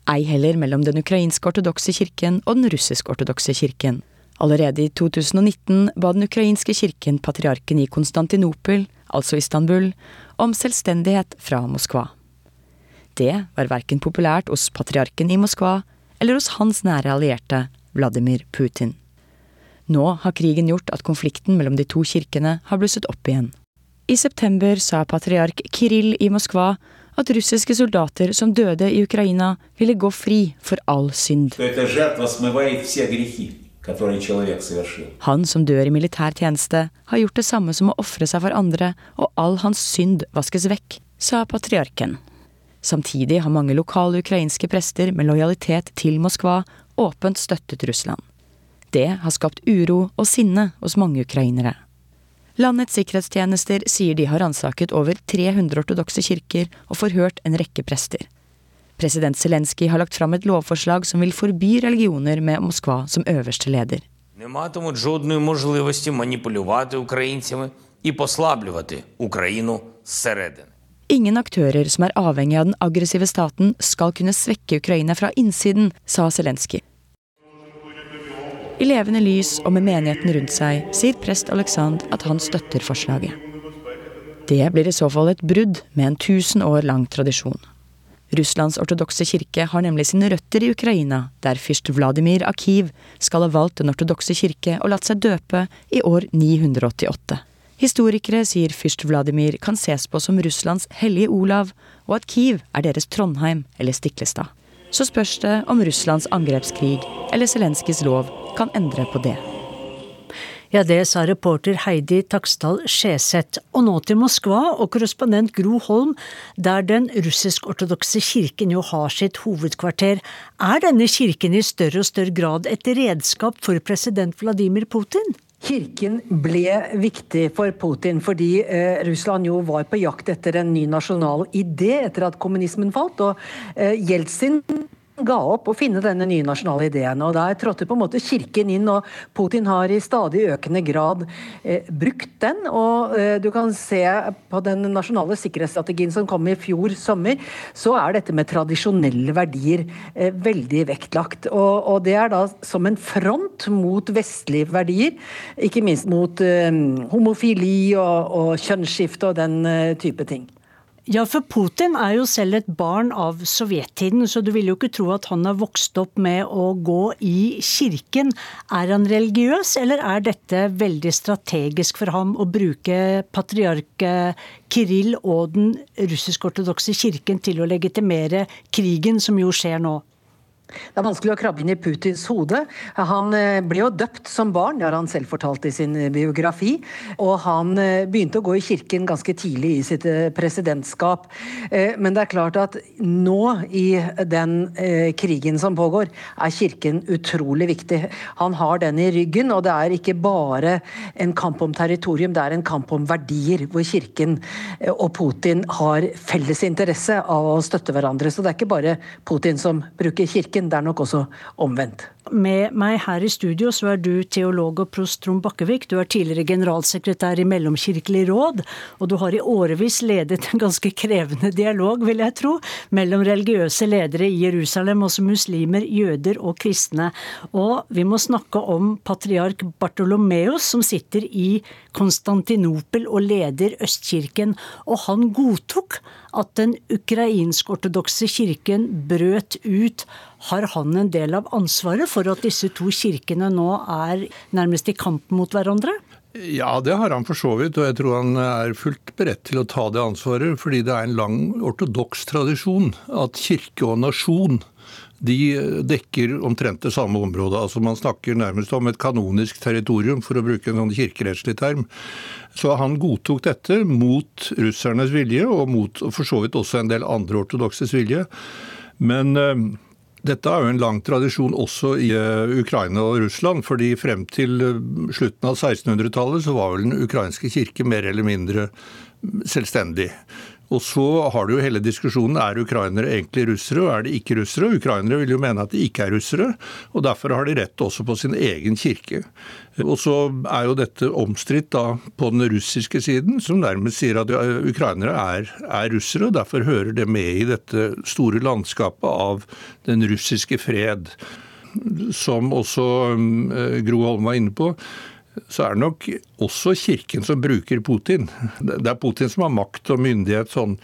Ei heller mellom den ukrainsk-ortodokse kirken og den russisk-ortodokse kirken. Allerede i 2019 ba den ukrainske kirken patriarken i Konstantinopel, altså Istanbul, om selvstendighet fra Moskva. Det var verken populært hos patriarken i Moskva eller hos hans nære allierte, Vladimir Putin. Nå har krigen gjort at konflikten mellom de to kirkene har blusset opp igjen. I september sa patriark Kirill i Moskva at russiske soldater som døde i Ukraina, ville gå fri for all synd. Han som dør i militær tjeneste, har gjort det samme som å ofre seg for andre, og all hans synd vaskes vekk, sa patriarken. Samtidig har mange lokale ukrainske prester med lojalitet til Moskva åpent støttet Russland. Det har skapt uro og sinne hos mange ukrainere. Landets sikkerhetstjenester sier de har ransaket over 300 ortodokse kirker og forhørt en rekke prester. President Zelenskyj har lagt fram et lovforslag som vil forby religioner med Moskva som øverste leder. Ingen aktører som er avhengig av den aggressive staten, skal kunne svekke Ukraina fra innsiden, sa Zelenskyj. I levende lys og med menigheten rundt seg sier prest Aleksandr at han støtter forslaget. Det blir i så fall et brudd med en tusen år lang tradisjon. Russlands ortodokse kirke har nemlig sine røtter i Ukraina, der fyrst Vladimir Akiv skal ha valgt den ortodokse kirke og latt seg døpe i år 988. Historikere sier fyrst Vladimir kan ses på som Russlands hellige Olav, og at Kiev er deres Trondheim eller Stiklestad. Så spørs det om Russlands angrepskrig eller Zelenskyjs lov kan endre på det. Ja, det sa reporter Heidi Taksdal Skjeseth. Og nå til Moskva og korrespondent Gro Holm, der den russisk-ortodokse kirken jo har sitt hovedkvarter. Er denne kirken i større og større grad et redskap for president Vladimir Putin? Kirken ble viktig for Putin fordi eh, Russland jo var på jakt etter en ny nasjonal idé etter at kommunismen falt. og eh, Jeltsin ga opp å finne denne nye nasjonale ideen. og Der trådte på en måte Kirken inn, og Putin har i stadig økende grad eh, brukt den. og eh, Du kan se på den nasjonale sikkerhetsstrategien som kom i fjor sommer, så er dette med tradisjonelle verdier eh, veldig vektlagt. Og, og, Det er da som en front mot vestlige verdier, ikke minst mot eh, homofili og, og kjønnsskifte og den eh, type ting. Ja, for Putin er jo selv et barn av sovjettiden, så du vil jo ikke tro at han har vokst opp med å gå i kirken. Er han religiøs, eller er dette veldig strategisk for ham å bruke patriark Kirill og den russisk-ortodokse kirken til å legitimere krigen som jo skjer nå? Det er vanskelig å krabbe inn i Putins hode. Han eh, ble jo døpt som barn, det har han selv fortalt i sin eh, biografi. Og han eh, begynte å gå i kirken ganske tidlig i sitt presidentskap. Men det er klart at nå i den krigen som pågår, er kirken utrolig viktig. Han har den i ryggen, og det er ikke bare en kamp om territorium, det er en kamp om verdier, hvor kirken og Putin har felles interesse av å støtte hverandre. Så det er ikke bare Putin som bruker kirken kirken. Det er nok også omvendt. Med meg her i studio så er du teolog og prost Trond Bakkevik. Du er tidligere generalsekretær i Mellomkirkelig råd, og du har i årevis ledet en ganske krevende dialog, vil jeg tro, mellom religiøse ledere i Jerusalem, også muslimer, jøder og kristne. Og vi må snakke om patriark Bartolomeus, som sitter i Konstantinopel og leder Østkirken, og han godtok at den ukrainsk-ortodokse kirken brøt ut har han en del av ansvaret for at disse to kirkene nå er nærmest i kamp mot hverandre? Ja, det har han for så vidt, og jeg tror han er fullt beredt til å ta det ansvaret. Fordi det er en lang ortodoks tradisjon at kirke og nasjon de dekker omtrent det samme området. Altså Man snakker nærmest om et kanonisk territorium, for å bruke en sånn kirkerettslig term. Så han godtok dette mot russernes vilje, og mot for så vidt også en del andre ortodokses vilje. Men eh, dette er jo en lang tradisjon også i eh, Ukraina og Russland. fordi frem til eh, slutten av 1600-tallet så var vel den ukrainske kirke mer eller mindre selvstendig. Og så har du jo hele diskusjonen er ukrainere egentlig russere, og er de ikke russere? Ukrainere vil jo mene at de ikke er russere, og derfor har de rett også på sin egen kirke. Og så er jo dette omstridt da på den russiske siden, som nærmest sier at ukrainere er, er russere, og derfor hører det med i dette store landskapet av den russiske fred. Som også eh, Gro Holm var inne på, så er det nok også Kirken som bruker Putin. Det er Putin som har makt og myndighet sånn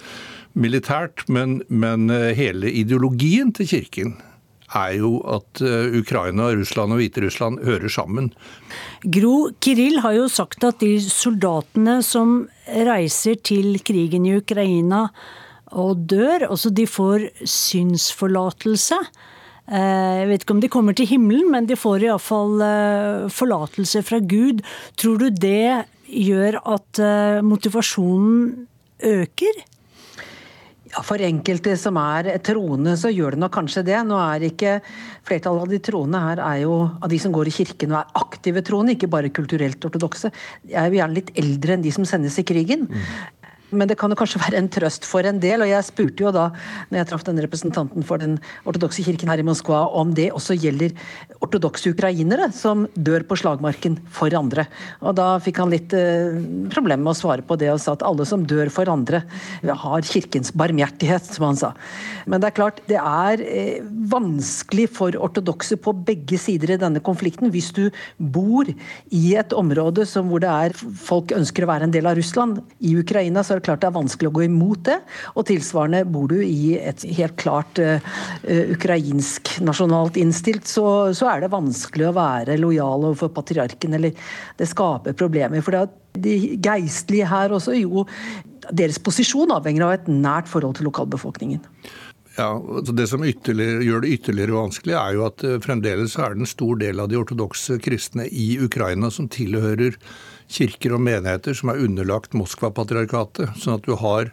militært, men, men eh, hele ideologien til Kirken er jo at eh, Ukraina, Russland og Hviterussland hører sammen. Gro Kiril har jo sagt at de soldatene som reiser til krigen i Ukraina og dør, altså de får synsforlatelse. Eh, jeg vet ikke om de kommer til himmelen, men de får iallfall forlatelse fra Gud. Tror du det gjør at motivasjonen øker? Ja, For enkelte som er troende, så gjør det nok kanskje det. Nå er ikke Flertallet av de troende her er jo av de som går i kirken og er aktive troende, ikke bare kulturelt ortodokse. Jeg er jo gjerne litt eldre enn de som sendes i krigen. Mm. Men det kan jo kanskje være en trøst for en del. Og jeg spurte jo da, når jeg traff denne representanten for den ortodokse kirken her i Moskva, om det også gjelder ortodokse ukrainere som dør på slagmarken for andre. Og da fikk han litt eh, problemer med å svare på det, og sa at alle som dør for andre, har kirkens barmhjertighet, som han sa. Men det er klart, det er eh, vanskelig for ortodokse på begge sider i denne konflikten. Hvis du bor i et område som, hvor det er folk ønsker å være en del av Russland, i Ukraina, så er det klart det er vanskelig å gå imot det. Og tilsvarende bor du i et helt klart uh, ukrainsk nasjonalt innstilt, så, så, er det vanskelig å være lojal overfor patriarken, eller det skaper problemer. For det er de geistlige her også, jo deres posisjon avhenger av et nært forhold til lokalbefolkningen. Ja, altså Det som gjør det ytterligere vanskelig, er jo at fremdeles er det en stor del av de ortodokse kristne i Ukraina som tilhører kirker og menigheter som er underlagt Moskva-patriarkatet. Sånn at du har,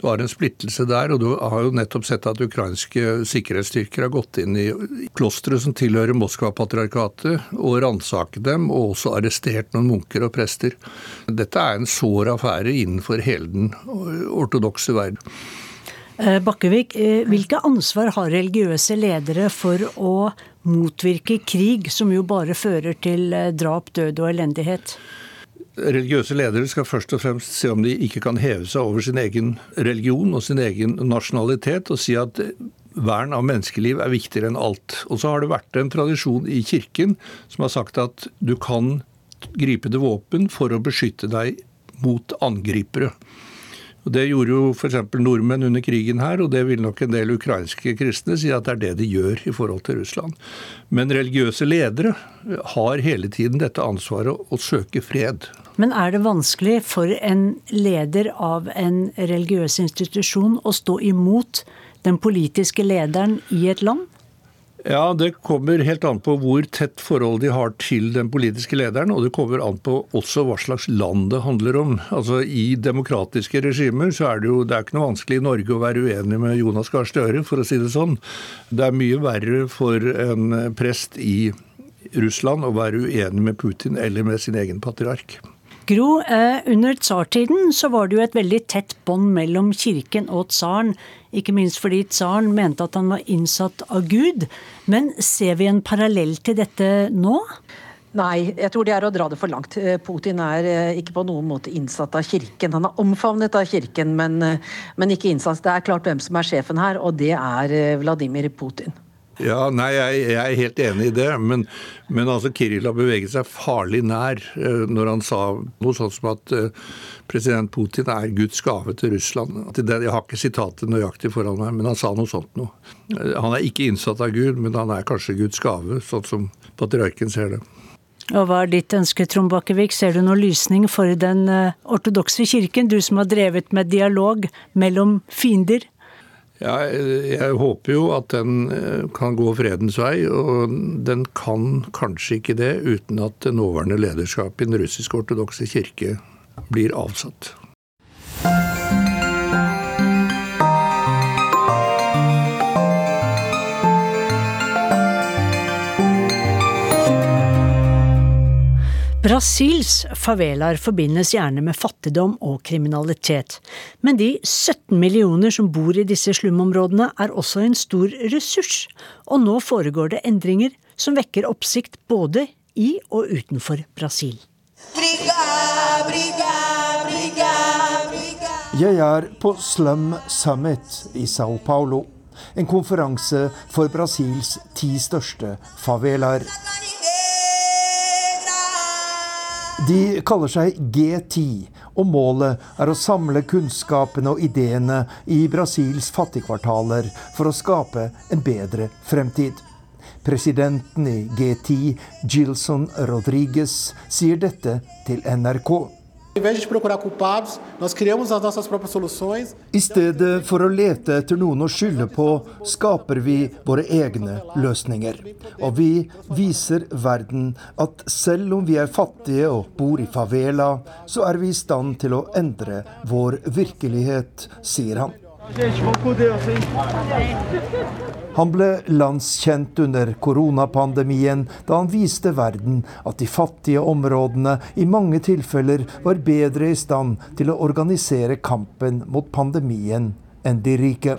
du har, en splittelse der. Og du har jo nettopp sett at ukrainske sikkerhetsstyrker har gått inn i klostre som tilhører Moskva-patriarkatet, og ransaket dem, og også arrestert noen munker og prester. Dette er en sår affære innenfor hele den ortodokse verden. Eh, Bakkevik, eh, hvilke ansvar har religiøse ledere for å motvirke krig, som jo bare fører til eh, drap, død og elendighet? Religiøse ledere skal først og fremst se om de ikke kan heve seg over sin egen religion og sin egen nasjonalitet, og si at vern av menneskeliv er viktigere enn alt. Og så har det vært en tradisjon i kirken som har sagt at du kan gripe til våpen for å beskytte deg mot angripere. Og Det gjorde jo f.eks. nordmenn under krigen her, og det vil nok en del ukrainske kristne si at det er det de gjør i forhold til Russland. Men religiøse ledere har hele tiden dette ansvaret å søke fred. Men er det vanskelig for en leder av en religiøs institusjon å stå imot den politiske lederen i et land? Ja, Det kommer helt an på hvor tett forhold de har til den politiske lederen, og det kommer an på også hva slags land det handler om. Altså I demokratiske regimer så er det jo det er ikke noe vanskelig i Norge å være uenig med Jonas Gahr Støre, for å si det sånn. Det er mye verre for en prest i Russland å være uenig med Putin eller med sin egen patriark. Gro, eh, under tsartiden så var det jo et veldig tett bånd mellom kirken og tsaren. Ikke minst fordi tsaren mente at han var innsatt av Gud. Men ser vi en parallell til dette nå? Nei, jeg tror det er å dra det for langt. Eh, Putin er eh, ikke på noen måte innsatt av kirken. Han er omfavnet av kirken, men, men ikke innsatt. Det er klart hvem som er sjefen her, og det er Vladimir Putin. Ja, nei, jeg, jeg, er helt enig i det. Men, men altså, Kiril har beveget seg farlig nær uh, når han sa noe sånt som at uh, president Putin er Guds gave til Russland. Jeg har ikke sitatet nøyaktig foran meg, men han sa noe sånt noe. Uh, han er ikke innsatt av Gud, men han er kanskje Guds gave, sånn som patriarken ser det. Og Hva er ditt ønske, Trond Bakkevik? Ser du noen lysning for den ortodokse kirken, du som har drevet med dialog mellom fiender? Ja, jeg håper jo at den eh, kan gå fredens vei, og den kan kanskje ikke det uten at det nåværende lederskapet i den russisk-ortodokse kirke blir avsatt. Brasils favelaer forbindes gjerne med fattigdom og kriminalitet. Men de 17 millioner som bor i disse slumområdene er også en stor ressurs, og nå foregår det endringer som vekker oppsikt både i og utenfor Brasil. Jeg er på Slum Summit i Sao Paulo, en konferanse for Brasils ti største favelaer. De kaller seg G10, og målet er å samle kunnskapene og ideene i Brasils fattigkvartaler for å skape en bedre fremtid. Presidenten i G10, Gilson Rodriguez, sier dette til NRK. I stedet for å lete etter noen å skylde på, skaper vi våre egne løsninger. Og vi viser verden at selv om vi er fattige og bor i favela, så er vi i stand til å endre vår virkelighet, sier han. Han ble landskjent under koronapandemien da han viste verden at de fattige områdene i mange tilfeller var bedre i stand til å organisere kampen mot pandemien enn de rike.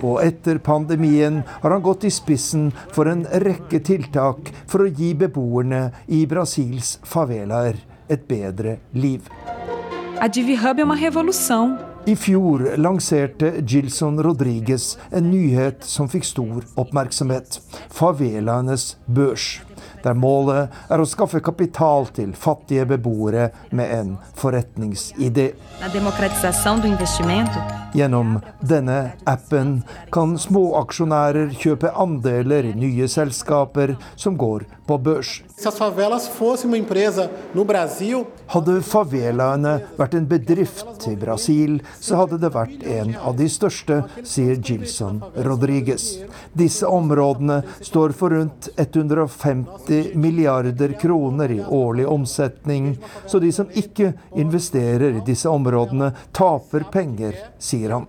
Og etter pandemien har han gått i spissen for en rekke tiltak for å gi beboerne i Brasils favelaer et bedre liv. A DivHub er uma revolução. I fjor lanserte Gilson Rodriguez en nyhet som fikk stor oppmerksomhet. Favelaenes børs. Der målet er å skaffe kapital til fattige beboere med en forretningsidé. Gjennom denne appen kan småaksjonærer kjøpe andeler i nye selskaper som går på børs. Hadde favelaene vært en bedrift i Brasil, så hadde det vært en av de største, sier Gilson Rodriguez. Disse områdene står for rundt 150 milliarder kroner i årlig omsetning, så de som ikke investerer i disse områdene, taper penger, sier han.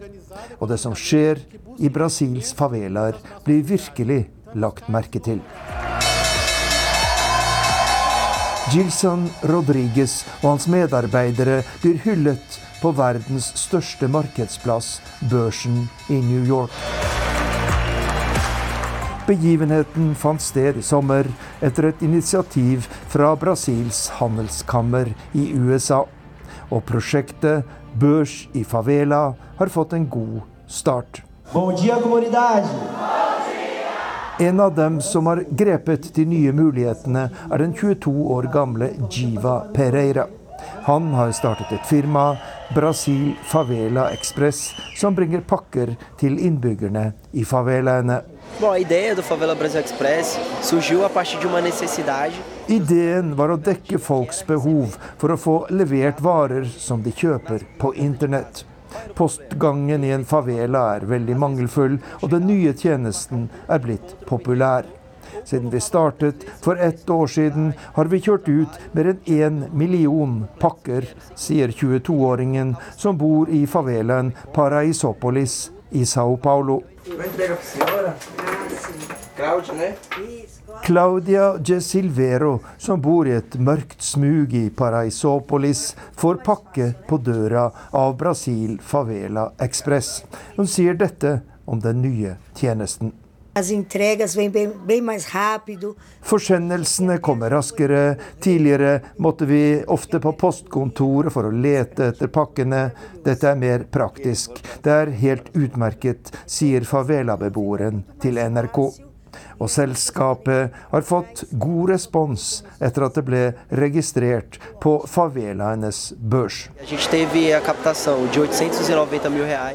Og det som skjer i Brasils favelaer, blir virkelig lagt merke til. Gilson Rodriguez og hans medarbeidere blir hyllet på verdens største markedsplass, børsen i New York. Begivenheten fant sted i sommer etter et initiativ fra Brasils handelskammer i USA. Og prosjektet Børs i favela har fått en god start. Bom dia, comunidade! En av dem som har grepet de nye mulighetene, er den 22 år gamle Jiva Pereira. Han har startet et firma, Brasil Favela Express, som bringer pakker til innbyggerne i favelaene. Bom, a ideia do Favela Brasil Express surgiu a partir de uma necessidade. Ideen var å dekke folks behov for å få levert varer som de kjøper på internett. Postgangen i en favela er veldig mangelfull, og den nye tjenesten er blitt populær. Siden vi startet for ett år siden, har vi kjørt ut mer enn én million pakker, sier 22-åringen som bor i favelaen Paraisopolis i Sao Paulo. Claudia de Silvero, som bor i et mørkt smug i Paraisopolis, får pakke på døra av Brasil Favela Express. Hun sier dette om den nye tjenesten. Forsendelsene kommer raskere. Tidligere måtte vi ofte på postkontoret for å lete etter pakkene. Dette er mer praktisk. Det er helt utmerket, sier favela-beboeren til NRK. Og selskapet har fått god respons etter at det ble registrert på favelaenes børs.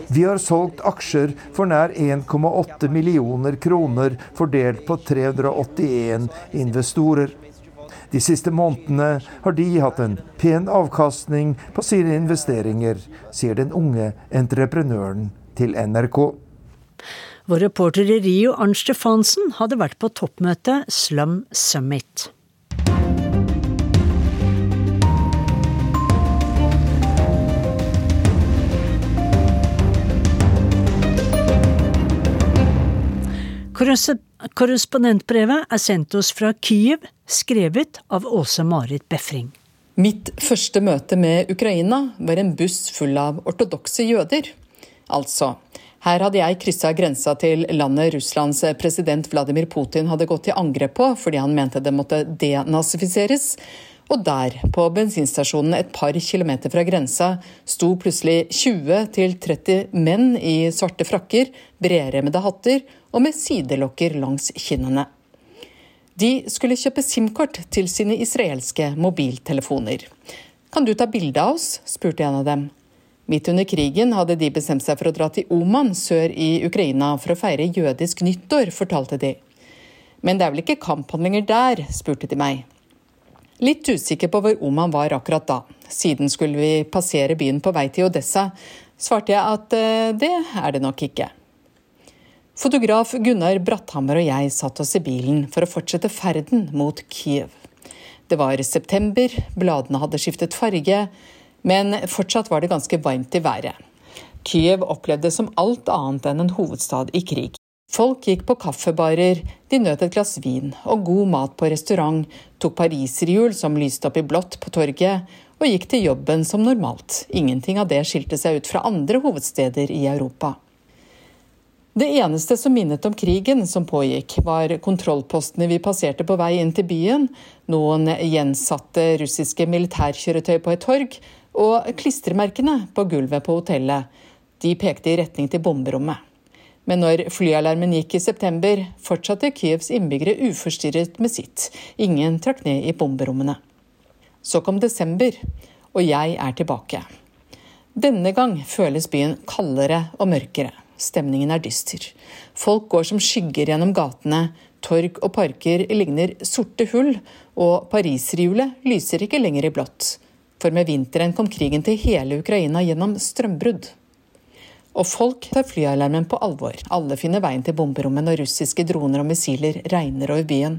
Vi har solgt aksjer for nær 1,8 millioner kroner fordelt på 381 investorer. De siste månedene har de hatt en pen avkastning på sine investeringer, sier den unge entreprenøren til NRK. Vår reporter i Rio, Arnt Stefansen, hadde vært på toppmøtet Slum Summit. Korrespondentbrevet er sendt oss fra Kyiv, skrevet av Åse Marit Befring. Mitt første møte med Ukraina var en buss full av ortodokse jøder. Altså, her hadde jeg kryssa grensa til landet Russlands president Vladimir Putin hadde gått til angrep på fordi han mente det måtte denazifiseres. Og der, på bensinstasjonen et par kilometer fra grensa, sto plutselig 20-30 menn i svarte frakker, bredremmede hatter og med sidelokker langs kinnene. De skulle kjøpe SIM-kort til sine israelske mobiltelefoner. Kan du ta bilde av oss? spurte en av dem. Midt under krigen hadde de bestemt seg for å dra til Oman sør i Ukraina for å feire jødisk nyttår, fortalte de. Men det er vel ikke kamphandlinger der, spurte de meg. Litt usikker på hvor Oman var akkurat da. Siden skulle vi passere byen på vei til Odessa, svarte jeg at eh, det er det nok ikke. Fotograf Gunnar Bratthammer og jeg satt oss i bilen for å fortsette ferden mot Kiev. Det var september, bladene hadde skiftet farge, men fortsatt var det ganske varmt i været. Kiev opplevdes som alt annet enn en hovedstad i krig. Folk gikk på kaffebarer, de nøt et glass vin og god mat på restaurant, tok pariserhjul som lyste opp i blått på torget, og gikk til jobben som normalt. Ingenting av det skilte seg ut fra andre hovedsteder i Europa. Det eneste som minnet om krigen som pågikk, var kontrollpostene vi passerte på vei inn til byen, noen gjensatte russiske militærkjøretøy på et torg, og klistremerkene på gulvet på hotellet. De pekte i retning til bomberommet. Men når flyalarmen gikk i september, fortsatte Kyivs innbyggere uforstyrret med sitt. Ingen trakk ned i bomberommene. Så kom desember, og jeg er tilbake. Denne gang føles byen kaldere og mørkere. Stemningen er dyster. Folk går som skygger gjennom gatene. Torg og parker ligner sorte hull, og pariserhjulet lyser ikke lenger i blått. For med vinteren kom krigen til hele Ukraina gjennom strømbrudd. Og folk tar flyalarmen på alvor. Alle finner veien til bomberommet når russiske droner og missiler regner over byen.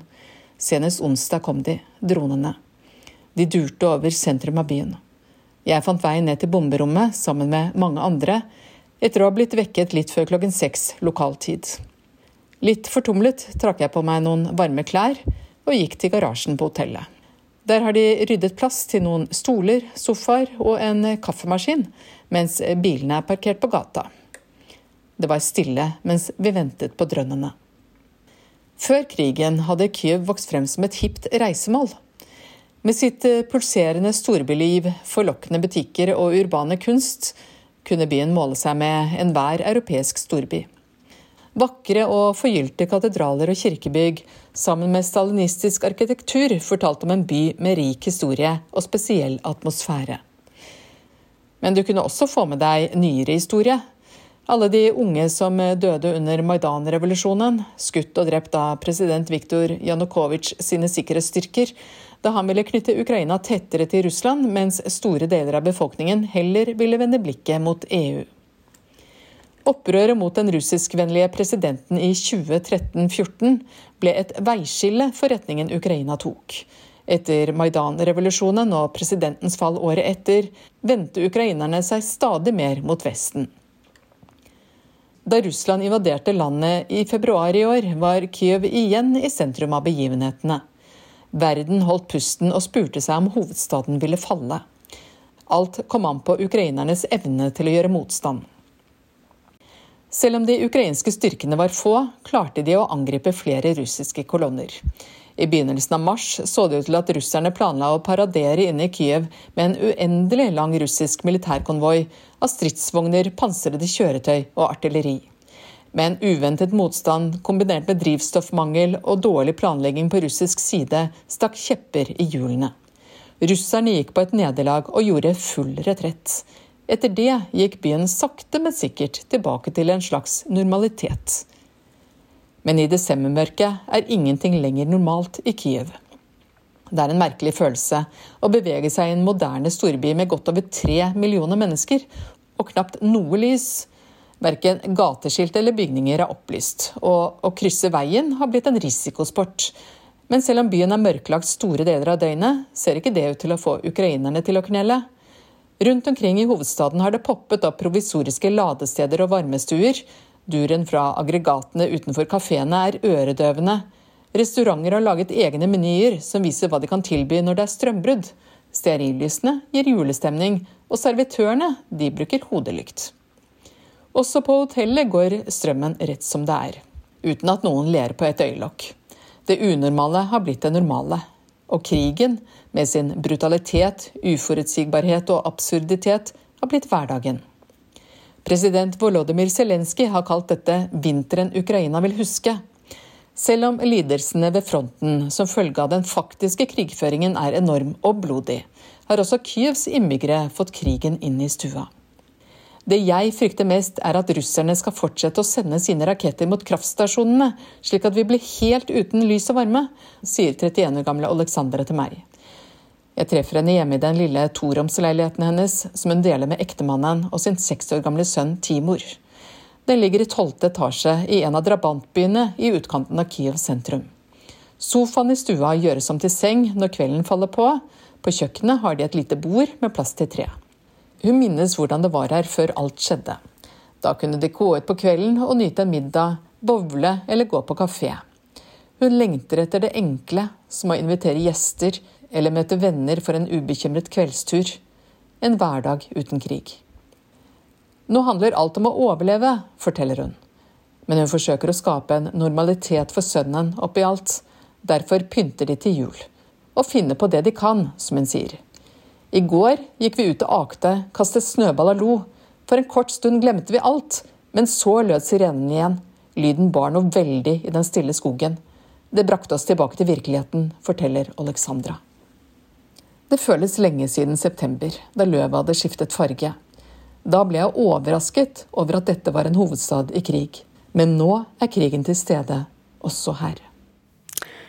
Senest onsdag kom de, dronene. De durte over sentrum av byen. Jeg fant veien ned til bomberommet sammen med mange andre, etter å ha blitt vekket litt før klokken seks lokaltid. Litt fortumlet trakk jeg på meg noen varme klær og gikk til garasjen på hotellet. Der har de ryddet plass til noen stoler, sofaer og en kaffemaskin, mens bilene er parkert på gata. Det var stille mens vi ventet på drønnene. Før krigen hadde Kyiv vokst frem som et hipt reisemål. Med sitt pulserende storbyliv, forlokkende butikker og urbane kunst kunne byen måle seg med enhver europeisk storby. Vakre og forgylte katedraler og kirkebygg sammen med stalinistisk arkitektur fortalte om en by med rik historie og spesiell atmosfære. Men du kunne også få med deg nyere historie. Alle de unge som døde under Maidan-revolusjonen, skutt og drept av president Viktor Janukovitsj sine sikkerhetsstyrker, da han ville knytte Ukraina tettere til Russland, mens store deler av befolkningen heller ville vende blikket mot EU. Opprøret mot den russiskvennlige presidenten i 2013-14 ble et veiskille for retningen Ukraina tok. Etter Maidan-revolusjonen og presidentens fall året etter vendte ukrainerne seg stadig mer mot Vesten. Da Russland invaderte landet i februar i år, var Kyiv igjen i sentrum av begivenhetene. Verden holdt pusten og spurte seg om hovedstaden ville falle. Alt kom an på ukrainernes evne til å gjøre motstand. Selv om de ukrainske styrkene var få, klarte de å angripe flere russiske kolonner. I begynnelsen av mars så det ut til at russerne planla å paradere inne i Kyiv med en uendelig lang russisk militærkonvoi av stridsvogner, pansrede kjøretøy og artilleri. Men uventet motstand kombinert med drivstoffmangel og dårlig planlegging på russisk side stakk kjepper i hjulene. Russerne gikk på et nederlag og gjorde full retrett. Etter det gikk byen sakte, men sikkert tilbake til en slags normalitet. Men i desembermørket er ingenting lenger normalt i Kiev. Det er en merkelig følelse å bevege seg i en moderne storby med godt over tre millioner mennesker, og knapt noe lys. Verken gateskilt eller bygninger er opplyst, og å krysse veien har blitt en risikosport. Men selv om byen er mørklagt store deler av døgnet, ser ikke det ut til å få ukrainerne til å knele. Rundt omkring i hovedstaden har det poppet opp provisoriske ladesteder og varmestuer. Duren fra aggregatene utenfor kafeene er øredøvende. Restauranter har laget egne menyer som viser hva de kan tilby når det er strømbrudd. Stearinlysene gir julestemning, og servitørene de bruker hodelykt. Også på hotellet går strømmen rett som det er, uten at noen ler på et øyelokk. Det unormale har blitt det normale. Og krigen, med sin brutalitet, uforutsigbarhet og absurditet, har blitt hverdagen. President Volodymyr Zelenskyj har kalt dette 'vinteren Ukraina vil huske'. Selv om lidelsene ved fronten som følge av den faktiske krigføringen er enorm og blodig, har også Kyivs innbyggere fått krigen inn i stua. Det jeg frykter mest, er at russerne skal fortsette å sende sine raketter mot kraftstasjonene, slik at vi blir helt uten lys og varme, sier 31 år gamle Aleksandra til meg. Jeg treffer henne hjemme i den lille toromsleiligheten hennes, som hun deler med ektemannen og sin seks år gamle sønn Timor. Den ligger i tolvte etasje i en av drabantbyene i utkanten av Kiev sentrum. Sofaen i stua gjøres om til seng når kvelden faller på. På kjøkkenet har de et lite bord med plass til tre. Hun minnes hvordan det var her før alt skjedde. Da kunne de gå ut på kvelden og nyte en middag, bowle eller gå på kafé. Hun lengter etter det enkle, som å invitere gjester eller møte venner for en ubekymret kveldstur. En hverdag uten krig. Nå handler alt om å overleve, forteller hun. Men hun forsøker å skape en normalitet for sønnen oppi alt. Derfor pynter de til jul. Og finner på det de kan, som hun sier. I går gikk vi ut og akte, kastet snøball og lo. For en kort stund glemte vi alt, men så lød sirenen igjen. Lyden bar noe veldig i den stille skogen. Det brakte oss tilbake til virkeligheten, forteller Alexandra. Det føles lenge siden september, da løvet hadde skiftet farge. Da ble jeg overrasket over at dette var en hovedstad i krig. Men nå er krigen til stede, også her.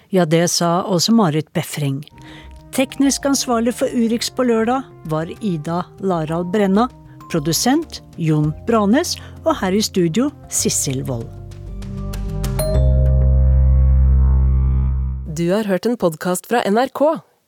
Ja, det sa også Marit Befring. Teknisk ansvarlig for Urix på lørdag var Ida Laral Brenna. Produsent Jon Branes. Og her i studio Sissel Wold. Du har hørt en podkast fra NRK.